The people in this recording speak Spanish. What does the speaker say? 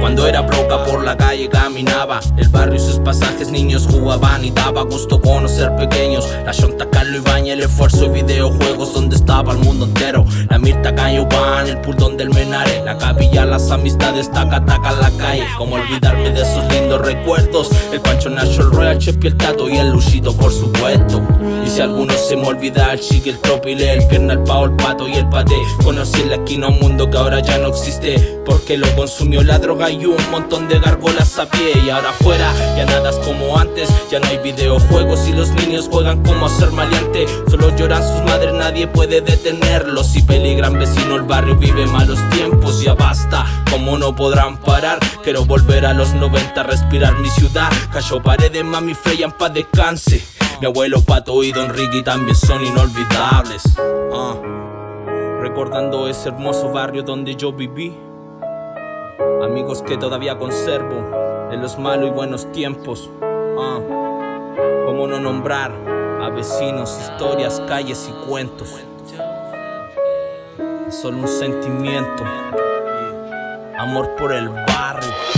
Cuando era broca por la calle caminaba. El barrio y sus pasajes niños jugaban y daba gusto conocer pequeños. La Shonta, Carlo Ibaña, el esfuerzo y videojuegos donde estaba el mundo entero. La Mirta Caño Pan, el pultón del Menare. La capilla, las amistades, taca taca la calle. Como olvidarme de esos lindos recuerdos. El Pancho Nacho, el Royal Chepi, el Tato y el Luchito por supuesto. Y si alguno se me olvida el chique, el tropile El pierna, el pavo, el pato y el pate Conocí en la esquina un mundo que ahora ya no existe Porque lo consumió la droga y un montón de gargolas a pie. Y ahora afuera ya nada es como antes. Ya no hay videojuegos y los niños juegan como a ser maleante. Solo lloran sus madres, nadie puede detenerlos. Si peligran vecino, el barrio vive malos tiempos. Ya basta, como no podrán parar Quiero volver a los 90, respirar mi ciudad. Cayó paredes, mami Freya en paz descanse. Mi abuelo Pato y Don Ricky también son inolvidables. Ah. Recordando ese hermoso barrio donde yo viví. Amigos que todavía conservo en los malos y buenos tiempos. Ah, cómo no nombrar a vecinos, historias, calles y cuentos. Es solo un sentimiento, amor por el barrio.